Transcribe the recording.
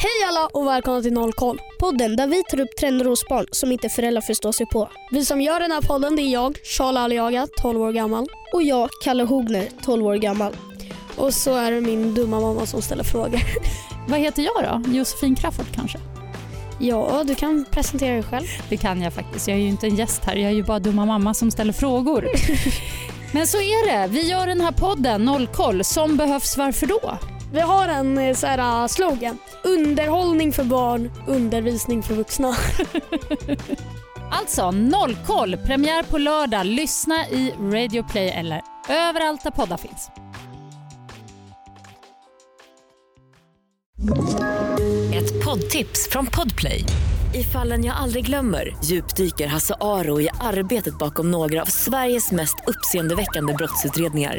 Hej alla och välkomna till Noll koll. Podden där vi tar upp trender hos barn som inte föräldrar förstår sig på. Vi som gör den här podden det är jag, Charles Aliaga, 12 år gammal. Och jag, Kalle Hogner, 12 år gammal. Och så är det min dumma mamma som ställer frågor. Vad heter jag då? Josefin Crafoord kanske? Ja, du kan presentera dig själv. Det kan jag faktiskt. Jag är ju inte en gäst här. Jag är ju bara dumma mamma som ställer frågor. Men så är det. Vi gör den här podden, Nollkoll, som behövs varför då? Vi har en eh, så här, uh, slogan. Underhållning för barn, undervisning för vuxna. Alltså, Nollkoll, premiär på lördag. Lyssna i Radio Play eller överallt där poddar finns. Ett poddtips från Podplay. I fallen jag aldrig glömmer djupdyker Hasse Aro i arbetet bakom några av Sveriges mest uppseendeväckande brottsutredningar.